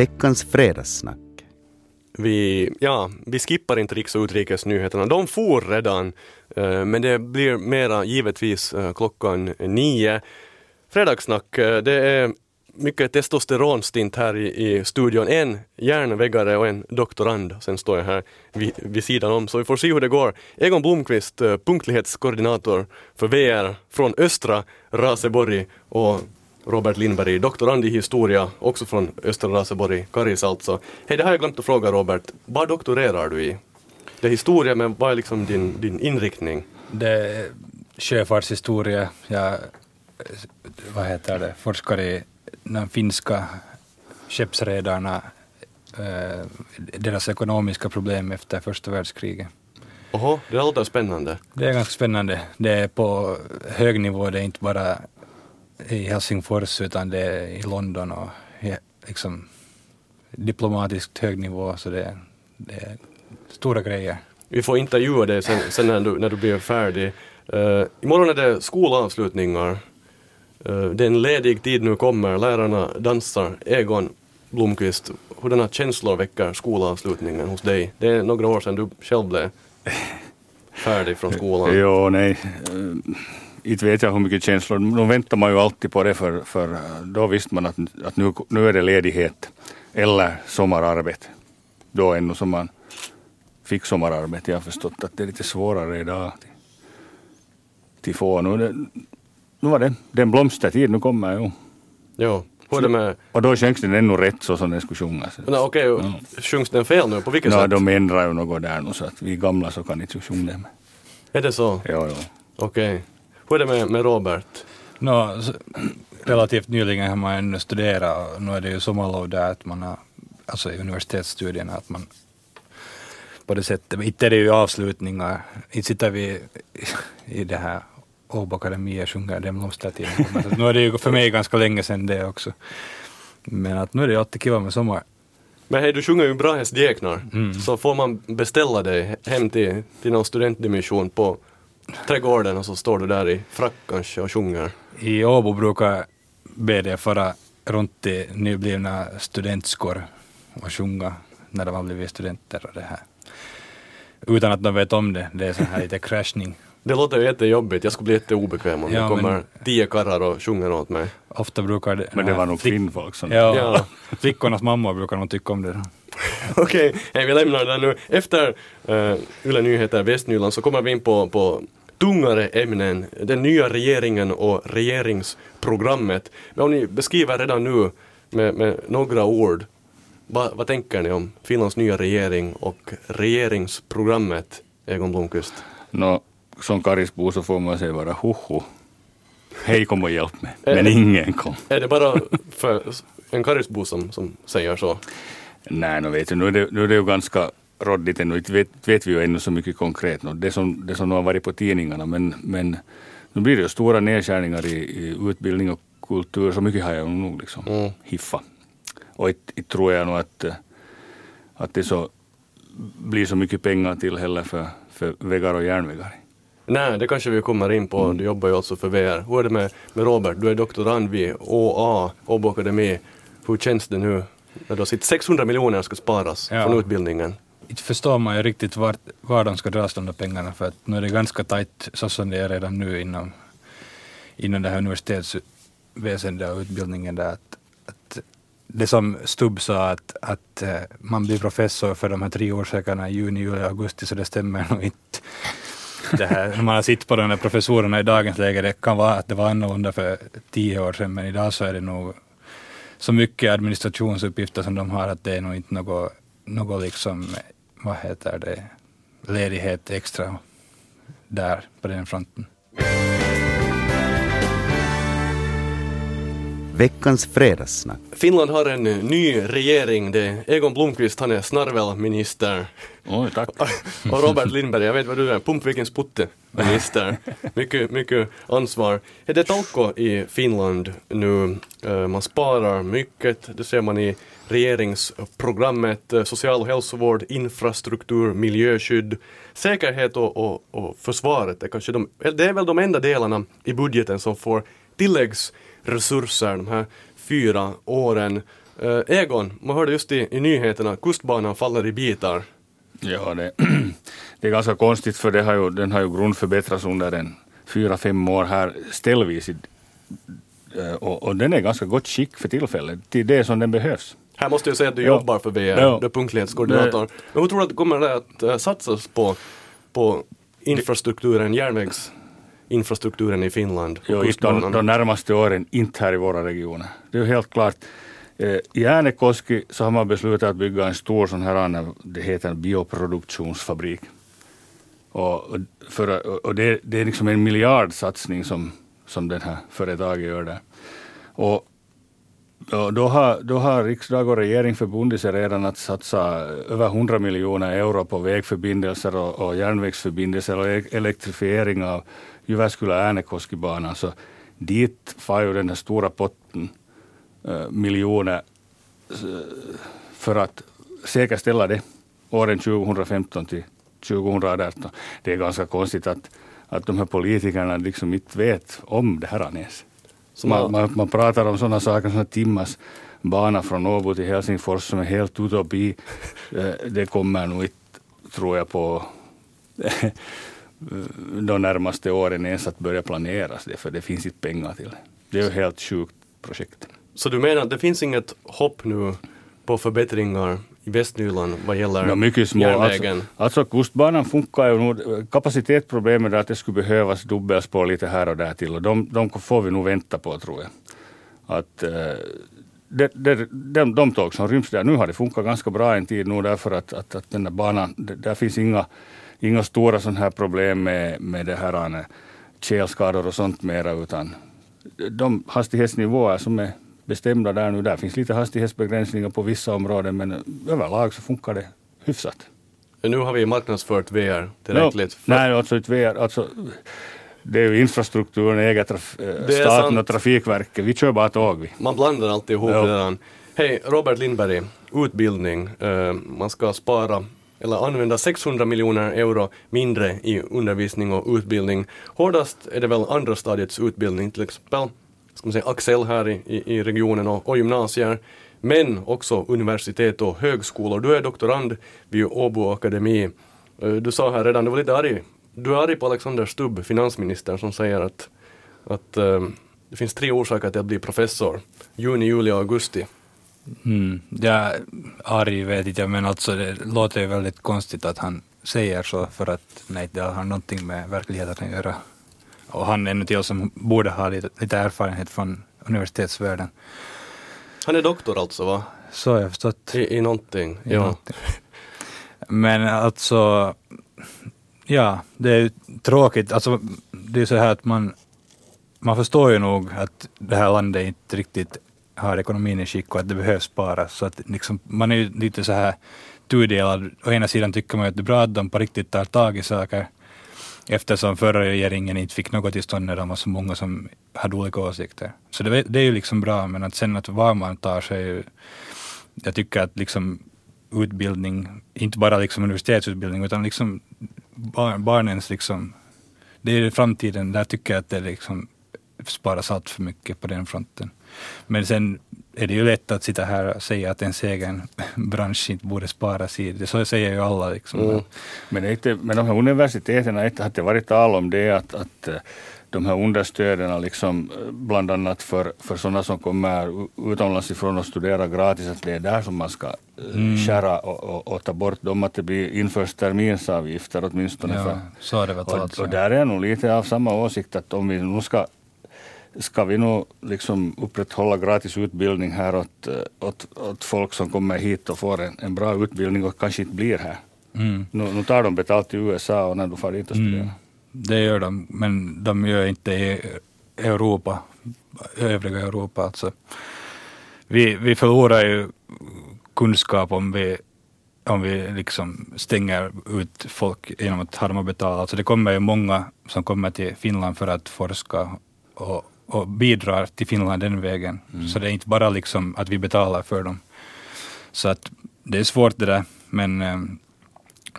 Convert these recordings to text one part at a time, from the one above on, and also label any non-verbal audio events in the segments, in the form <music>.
Veckans fredagssnack. Vi, ja, vi skippar inte riks och utrikesnyheterna. De for redan, eh, men det blir mera givetvis eh, klockan nio. Fredagssnack, eh, det är mycket testosteronstint här i, i studion. En järnväggare och en doktorand. Sen står jag här vid, vid sidan om, så vi får se hur det går. Egon Blomqvist, punktlighetskoordinator för VR från östra Raseborg och Robert Lindberg, doktorand i historia, också från Östra Raseborg, Karis alltså. Hej, det har jag glömt att fråga Robert, vad doktorerar du i? Det är historia, men vad är liksom din, din inriktning? Det är sjöfartshistoria. Jag vad heter det, forskar i de finska skeppsredarna, eh, deras ekonomiska problem efter första världskriget. Oho, det låter spännande. Det är ganska spännande. Det är på hög nivå, det är inte bara i Helsingfors utan det är i London och liksom diplomatiskt hög nivå så det, det är stora grejer. Vi får intervjua dig sen, sen när, du, när du blir färdig. Uh, imorgon är det skolavslutningar. Uh, det är en ledig tid nu kommer, lärarna dansar. Egon Blomqvist, hurdana känslor väcker skolavslutningen hos dig? Det är några år sedan du själv blev färdig från skolan. <laughs> Jo, nej inte vet jag hur mycket känslor, nu väntar man ju alltid på det för, för då visste man att, att nu, nu är det ledighet eller sommararbete. Då ännu som man fick sommararbete. Jag har förstått att det är lite svårare idag till, till få. Nu, det, nu var det den blomstertid, nu kommer ju. Jo. Hur med... Och då sjöngs den ännu rätt så som den skulle sjungas. No, Okej, okay. ja. sjungs den fel nu? På vilket no, sätt? De ändrar ju något där nu så att vi gamla så kan inte sjunga den. Är det så? Ja, ja. Okej. Okay. Hur är det med, med Robert? No, relativt nyligen har man ännu studerat och nu är det ju sommarlov där att man har, alltså i universitetsstudierna, att man på det sättet, inte är det ju avslutningar, inte sitter vi i det här Åbo Akademi och sjunger Den blomstertiden. nu är det ju för mig ganska länge sedan det också. Men att nu är det alltid kiva med sommar. Men hej, du sjunger ju bra häst mm. så får man beställa dig hem till, till någon studentdimension på trädgården och så står du där i frack kanske och sjunger. I Åbo brukar BD fara runt till nyblivna studentskor och sjunga när de har blivit studenter och det här. Utan att de vet om det. Det är så här lite crashning. Det låter ju jättejobbigt. Jag skulle bli jätteobekväm om ja, det kommer men, tio karlar och sjunger åt mig. Ofta brukar det... Men det var nog kvinnfolk som... Ja, ja. flickornas mammor brukar nog tycka om det. <laughs> Okej, okay. vi lämnar det nu. Efter uh, Yle Nyheter Västnyland så kommer vi in på, på tungare ämnen, den nya regeringen och regeringsprogrammet. Men om ni beskriver redan nu med, med några ord, vad, vad, tänker ni om Finlands nya regering och regeringsprogrammet, Egon Blomqvist? No, som Karisbo så får man säga bara hoho. Hej kom och hjälp mig, men ingen kom. Är det bara för en Karisbo som, som säger så? Nej, nu vet du, nu är det, nu är det ju ganska råddigt ännu. Inte vet, vet vi ju ännu så mycket konkret. Det som, det som nu har varit på tidningarna. Men, men nu blir det ju stora nedskärningar i, i utbildning och kultur. Så mycket har jag nog liksom mm. hiffa. Och inte tror jag nog att, att det så blir så mycket pengar till heller för, för vägar och järnvägar. Nej, det kanske vi kommer in på. Mm. Du jobbar ju alltså för VR. Hur är det med, med Robert? Du är doktorand vid ÅA, Åbo Akademi. Hur känns det nu när sitt 600 miljoner ska sparas ja. från utbildningen? inte förstår man ju riktigt var, var de ska dras de där pengarna för att nu är det ganska tajt så som det är redan nu inom, inom det här universitetsväsendet och utbildningen där att, att det som Stubb sa att, att eh, man blir professor för de här tre årsökarna i juni, juli, augusti så det stämmer nog inte. Det här, när man har sett på de här professorerna i dagens läge, det kan vara att det var annorlunda för tio år sedan men idag så är det nog så mycket administrationsuppgifter som de har att det är nog inte något, något liksom vad heter det, ledighet extra där på den fronten. Veckans fredagssnack. Finland har en ny regering. Det Egon Blomqvist, han är snarvelminister. Oj, tack. <laughs> Och Robert Lindberg, jag vet vad du är, pumpvikens putte minister. <laughs> mycket, mycket ansvar. Är det talko i Finland nu? Eh, man sparar mycket, det ser man i regeringsprogrammet, eh, social och hälsovård, infrastruktur, miljöskydd, säkerhet och, och, och försvaret är kanske de, det är väl de enda delarna i budgeten som får tilläggsresurser de här fyra åren. Eh, Egon, man hörde just i, i nyheterna, kustbanan faller i bitar. Ja, det, <clears throat> det är ganska konstigt för det har ju, den har ju grundförbättrats under en fyra, fem år här ställvis. i- eh, Och, och den är ganska gott skick för tillfället, till det som den behövs. Här måste jag säga att du Ja. jobbar för VR, Ja. du är punktlighetskoordinator. Men hur tror du att det kommer det att eh, satsas på, på infrastrukturen, järnvägsinfrastrukturen i Finland? Jo, de, de närmaste åren, inte här i våra regioner. Det är helt klart. Eh, I Äänekoski så har man beslutat att bygga en stor sån här, det heter en bioproduktionsfabrik. Och, för, och det, det är liksom en miljardsatsning som, som det här företaget gör där. Och, då, då, har, då har riksdag och regering förbundit sig redan att satsa över 100 miljoner euro på vägförbindelser och, och järnvägsförbindelser och e- elektrifiering av Jyväskylä-Äänekoskibanan. Så dit far ju den här stora potten eh, miljoner för att säkerställa det åren 2015 till 2018. Det är ganska konstigt att, att de här politikerna liksom inte vet om det här ens. Så Man, man- man, man pratar om sådana saker som timmars bana från Åbo till Helsingfors som är helt utopi. Eh, Det kommer nog inte, tror jag, på de närmaste åren ens att börja planeras det, för det finns inte pengar till det. Det är ju ett helt sjukt projekt. Så du menar att det finns inget hopp nu på förbättringar i Västnyland vad gäller No, mycket små. järnvägen? Alltså, alltså kustbanan funkar ju nog. Kapacitetsproblemet är att det skulle behövas dubbelspår lite här och där till och de, de får vi nog vänta på tror jag. Att, eh, det, det, de, de tåg som ryms där nu har det funkat ganska bra en tid nu därför att, att, att den där banan, det, där finns inga, inga stora sådana här problem med, med det här eh, tjälskador och sånt mera utan de hastighetsnivåer som är bestämda där nu, där finns lite hastighetsbegränsningar på vissa områden men överlag så funkar det hyfsat. Nu har vi marknadsfört VR tillräckligt. No, nej, alltså, inte VR, alltså, det är ju infrastrukturen, äger traf, eh, staten sant. och Trafikverket. Vi kör bara tåg vi. Man blandar alltid ihop Ja. där. Hej, Robert Lindberg, utbildning. Eh, man ska spara eller använda 600 miljoner euro mindre i undervisning och utbildning. Hårdast är det väl andra stadiets utbildning, till exempel ska man säga, Axel här i, i, i regionen och, och gymnasier. Men också universitet och högskolor. Du är doktorand vid Åbo Akademi. Eh, du sa här redan, du var lite arg. Du är arg på Alexander Stubb, finansministern, som säger att, att eh, det finns tre orsaker till att bli professor. Juni, juli och augusti. Mm. Jag arg vet inte jag, men alltså det låter ju väldigt konstigt att han säger så för att nej, det har någonting med verkligheten att göra. Och han är en till som borde ha lite, lite erfarenhet från universitetsvärlden. Han är doktor alltså va? Så har jag förstått. I, i någonting. i ja. någonting. Men alltså, ja, det är ju tråkigt. Alltså, det är så här att man, man förstår ju nog att det här landet inte riktigt har ekonomin i skick och att det behövs sparas. Så att liksom, man är ju lite så här tudelad. Å ena sidan tycker man ju att det är bra att de på riktigt tar tag i saker eftersom förra regeringen inte fick något till stånd när de var så många som hade olika åsikter. Så det, det är ju liksom bra, men att sen att vad man tar sig jag tycker att liksom utbildning, inte bara liksom universitetsutbildning, utan liksom bar, barnens liksom, det är framtiden, där tycker jag att det liksom sparas allt för mycket på den fronten. Men sen är det ju lätt att sitta här och säga att ens egen <laughs> bransch inte borde sparas i det. Så säger ju alla liksom. Mm. Men, inte, men de här universiteten har inte det varit tal om det att, att eh, de här understöden liksom eh, bland annat för, för sådana som kommer utomlands ifrån och studerar gratis, att det är där som man ska eh, skära och, och, och ta bort dem, att det blir införs terminsavgifter åtminstone. Ja, för, så har det varit och, och där är jag nog lite av samma åsikt att om vi nu ska ska vi nog liksom upprätthålla gratis utbildning här åt, eh, åt, åt folk som kommer hit och får en, en bra utbildning och kanske inte blir här. Mm. Nu, nu tar de betalt i USA och när du far dit och studerar. Mm. Det gör de, men de gör inte i Europa, övriga Europa. Alltså. Vi, vi förlorar ju kunskap om vi, om vi liksom stänger ut folk genom att ha dem att betala. Alltså det kommer ju många som kommer till Finland för att forska och, och bidrar till Finland den vägen. Så det är inte bara liksom att vi betalar för dem. Så att det är svårt det där, men, eh,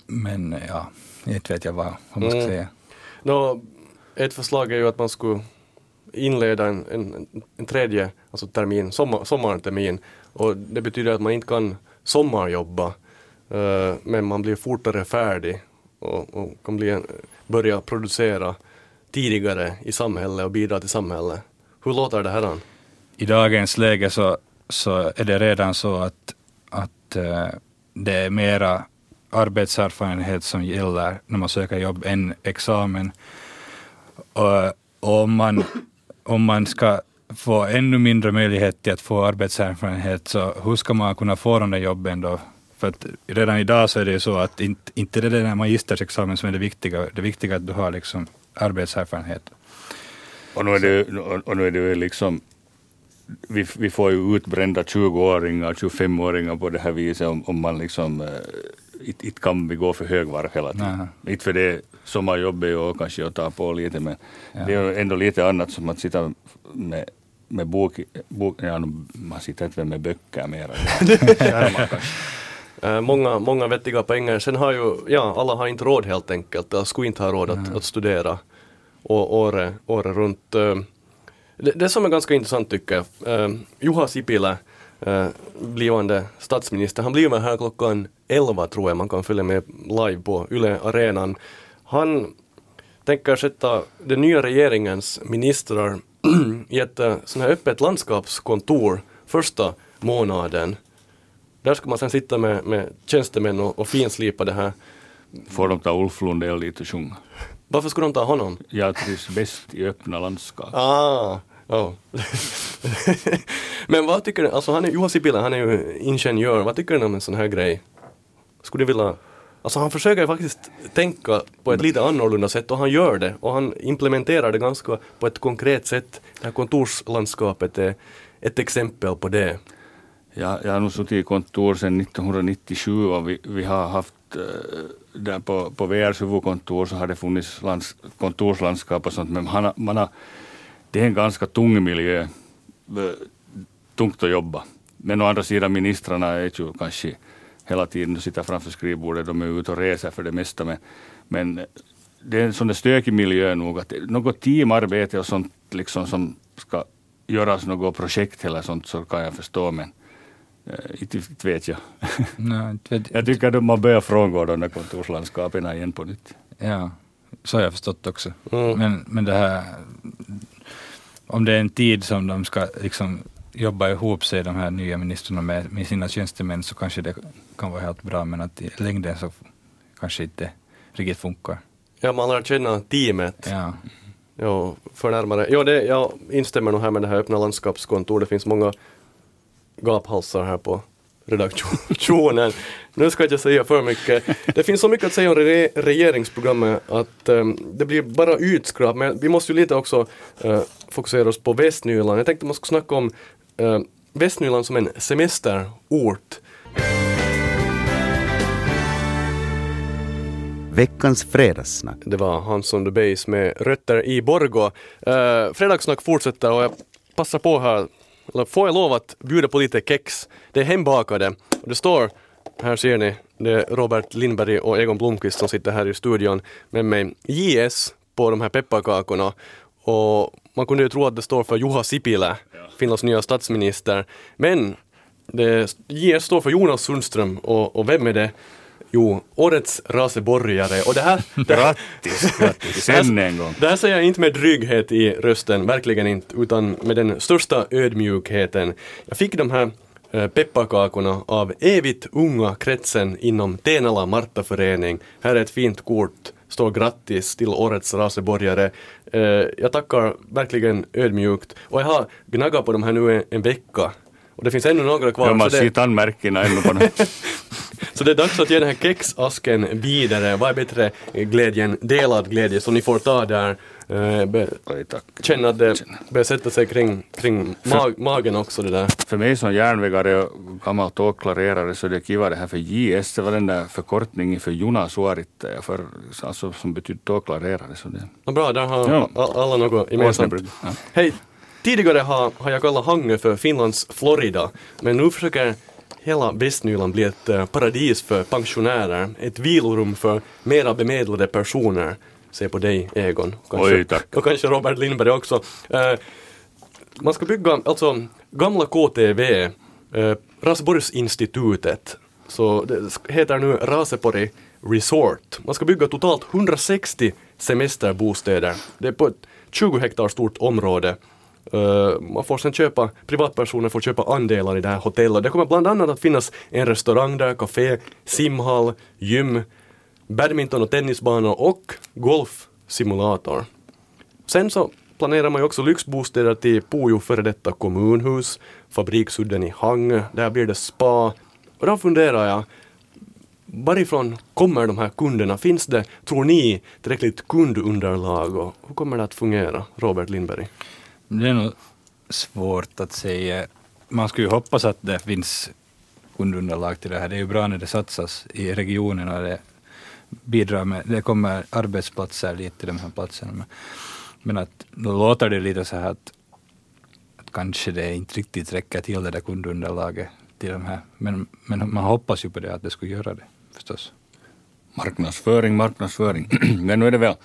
men ja, inte vet jag vad, vad man ska Mm. säga. Nå, ett förslag är ju att man skulle inleda en, en, en tredje alltså termin, sommar, sommartermin. Och det betyder att man inte kan sommarjobba. Uh, men man blir fortare färdig och, och kan bli börja producera tidigare i samhället och bidra till samhället. Hur låter det här? I dagens läge så, så är det redan så att, att uh, det är mera arbetserfarenhet som gäller när man söker jobb än examen. Och, och om, man, om man ska få ännu mindre möjlighet till att få arbetserfarenhet, så hur ska man kunna få de där jobben då? För att redan idag så är det ju så att inte, inte det är den magisterexamen som är det viktiga, det viktiga är att du har liksom arbetserfarenhet. Och nu är det, och nu är det liksom vi, vi får ju utbrända 20-åringar, 25-åringar på det här viset om, om man liksom inte kan vi gå för högvarv hela tiden. Inte för det sommarjobbet är ju kanske att ta på lite men ja. det är ändå lite annat som att sitta med med bok, bok ja, man sitter inte med böcker mera. <laughs> Uh, många, många vettiga poänger. Sen har ju, ja, alla har inte råd helt enkelt, eller skulle inte ha råd att, att studera året, året runt. Uh, det, det, som är ganska intressant tycker jag, uh, Juha Sipilä, blivande statsminister, han blir med här klockan 11 tror jag, man kan följa med live på Yle Arenan. Han tänker sätta den nya regeringens ministrar <clears throat> i ett sånt här öppet landskapskontor första månaden. Där ska man sen sitta med, med tjänstemän och, och finslipa det här. Får de ta Ulf Lundell dit och sjunga? Varför skulle de ta honom? Jag trivs bäst i öppna landskap. Ah, oh. <laughs> Men vad tycker du, alltså han är, Juha Sipilä, han är ju ingenjör, vad tycker du om en sån här grej? Skulle du vilja Alltså han försöker faktiskt tänka på ett lite annorlunda sätt och han gör det och han implementerar det ganska på ett konkret sätt. Det här kontorslandskapet är ett exempel på det. Ja, jag har nog suttit i kontor sedan 1997 och vi, vi har haft eh, där på, på VRs huvudkontor så har det funnits lands, kontorslandskap och sånt men man har, man har, det är en ganska tung miljö, eh, tungt att jobba. Men å andra sidan ministrarna är ju kanske hela tiden och sitter framför skrivbordet. De är ute och reser för det mesta. Men, men eh, det är en sån där stökig miljö nog. Att något teamarbete och sånt liksom som ska göras, något projekt eller sånt så kan jag förstå. Men inte, inte vet jag. <laughs> No, vet, jag tycker att man börjar frångå de där kontorslandskapen igen på nytt. Ja, så har jag förstått också. Mm. Men, men det här, om det är en tid som de ska liksom jobba ihop sig, de här nya ministrarna, med, med sina tjänstemän, så kanske det kan vara helt bra, men att i längden så kanske inte riktigt funkar. Ja, man lär känna teamet. Ja. Ja, för närmare. Ja, det, jag instämmer nog här med det här öppna landskapskontor. Det finns många gaphalsar här på redaktionen. Nu ska jag inte säga för mycket. Det finns så mycket att säga om re regeringsprogrammet att um, det blir bara utskrap, men vi måste ju lite också uh, fokusera oss på Västnyland. Jag tänkte man skulle snacka om uh, Västnyland som en semesterort. Veckans fredagssnack. Det var Hansson the Base med Rötter i Borgå. Uh, fredagssnack fortsätter och jag passar på här, får jag lov att bjuda på lite kex. Det är hembakade och det står, här ser ni, det är Robert Lindberg och Egon Blomqvist som sitter här i studion med mig. JS på de här pepparkakorna och man kunde ju tro att det står för Juha Sipilä. Finlands nya statsminister. Men det, JS står för Jonas Sundström och, och vem är det? Jo, årets raseborgare. Och det här... <laughs> Det här grattis, grattis, <laughs> än en gång. Det här säger jag inte med drygghet i rösten, verkligen inte, utan med den största ödmjukheten. Jag fick de här eh, pepparkakorna av evigt unga kretsen inom Tenala Martaförening. Här är ett fint kort, står grattis till årets raseborgare. Eh, jag tackar verkligen ödmjukt och jag har gnaggat på de här nu en vecka. Och det finns ännu några kvar. Ja, man ser tandmärkena ännu på. <laughs> Så det är dags att ge den här kexasken vidare. Vad är bättre glädje delad glädje? Så ni får ta där. Eh, känna att det börjar sätta sig kring, kring mag, magen också det där. För mig som järnvägare och gammal tågklarerare så är det kiva det här för JS, det var den där förkortningen för Juna Suorittaja, för, alltså, som betyder tågklarerare. Så det. Ja, bra, där har ja. alla något gemensamt. Ja. Hej, tidigare har, har jag kallat Hangö för Finlands Florida, men nu försöker hela Västnyland blir ett eh, paradis för pensionärer, ett vilorum för mera bemedlade personer. se på dig Egon. Oj, tack. Och kanske Robert Lindberg också. Eh, man ska bygga, alltså gamla KTV, eh, Raseborgsinstitutet, så det heter nu Rasepori Resort. Man ska bygga totalt 160 semesterbostäder. Det är på ett 20 hektar stort område. Eh, man får sen köpa, privatpersoner får köpa andelar i det här hotellet. Det kommer bland annat att finnas en restaurang där, café, simhall, gym, badminton och tennisbanor och golfsimulator. Sen så planerar man ju också lyxbostäder till Pujo före detta kommunhus, Fabriksudden i Hangö, där blir det spa. Och då funderar jag, varifrån kommer de här kunderna? Finns det, tror ni, tillräckligt kundunderlag och hur kommer det att fungera? Robert Lindberg? Det är nog svårt att säga. Man skulle ju hoppas att det finns kundunderlag till det här. Det är ju bra när det satsas i regionen och det bidrar med, det kommer arbetsplatser dit till de här platserna. Men att då låter det lite så här att, att kanske det inte riktigt räcker till det där kundunderlaget till de här. Men, men man hoppas ju på det, att det skulle göra det förstås. Marknadsföring, marknadsföring. <clears throat> men nu är det väl,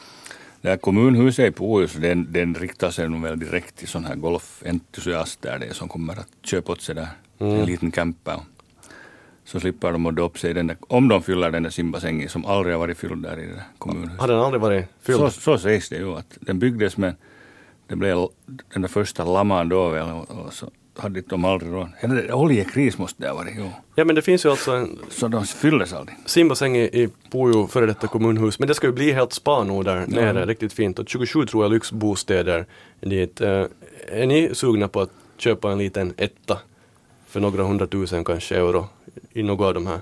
det här kommunhuset i Pohus, den, den riktar sig nog väl direkt till sådana här golfentusiaster det som kommer att köpa åt sig där mm. en liten camper. Så slipper de att upp sig den där, om de fyller den där simbassängen som aldrig har varit fylld där i det där kommunhuset. Har den aldrig varit fylld? Så, så sägs det ju att den byggdes med, det blev den där första lamman då väl och, och så hade de aldrig råd. Oljekris måste det ha varit. Jo. Ja men det finns ju alltså en Så de fylldes aldrig. simbassäng i, i Pujo före detta kommunhus. Men det ska ju bli helt spa nu där nere, riktigt fint. Och 27 tror jag lyxbostäder dit. Eh, är ni sugna på att köpa en liten etta för några hundratusen kanske euro i något av de här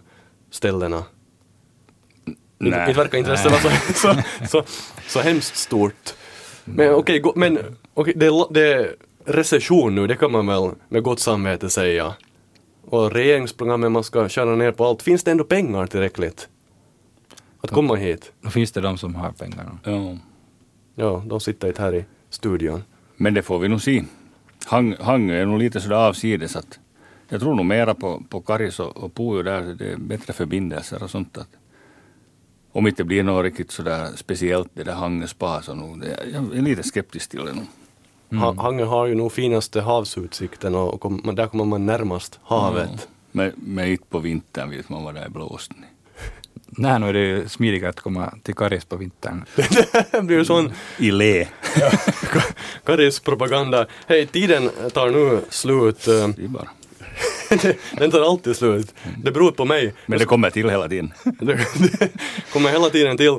ställena? Nej. inte verkar intresset vara så, så, så, så hemskt stort. Men okej, gå- men okej, det, det recession nu, det kan man väl med gott samvete säga. Och regeringsprogrammet, man ska skära ner på allt. Finns det ändå pengar tillräckligt? Att komma hit? Då finns det de som har pengarna. Ja. Ja, de sitter inte här i studion. Men det får vi nog se. Hang, Hangö är nog lite sådär avsides att jag tror nog mera på, på Karis och, och Pujo där, det är bättre förbindelser och sånt. Att om inte det blir något riktigt sådär speciellt det där Hangö spa så nog, det, jag är lite skeptisk till det nog. Ha- Hangö har ju nog finaste havsutsikten och, kom, där kommer man närmast havet. Men, men inte på vintern vet man vad det är blåst. <laughs> Nej, nu är det ju smidigare att komma till Karis på vintern. <laughs> det blir ju sån I le. <laughs> Karis propaganda. Hej, tiden tar nu slut. Det är bara. Den tar alltid slut. Det beror på mig. Men det kommer till hela tiden. Det kommer hela tiden till.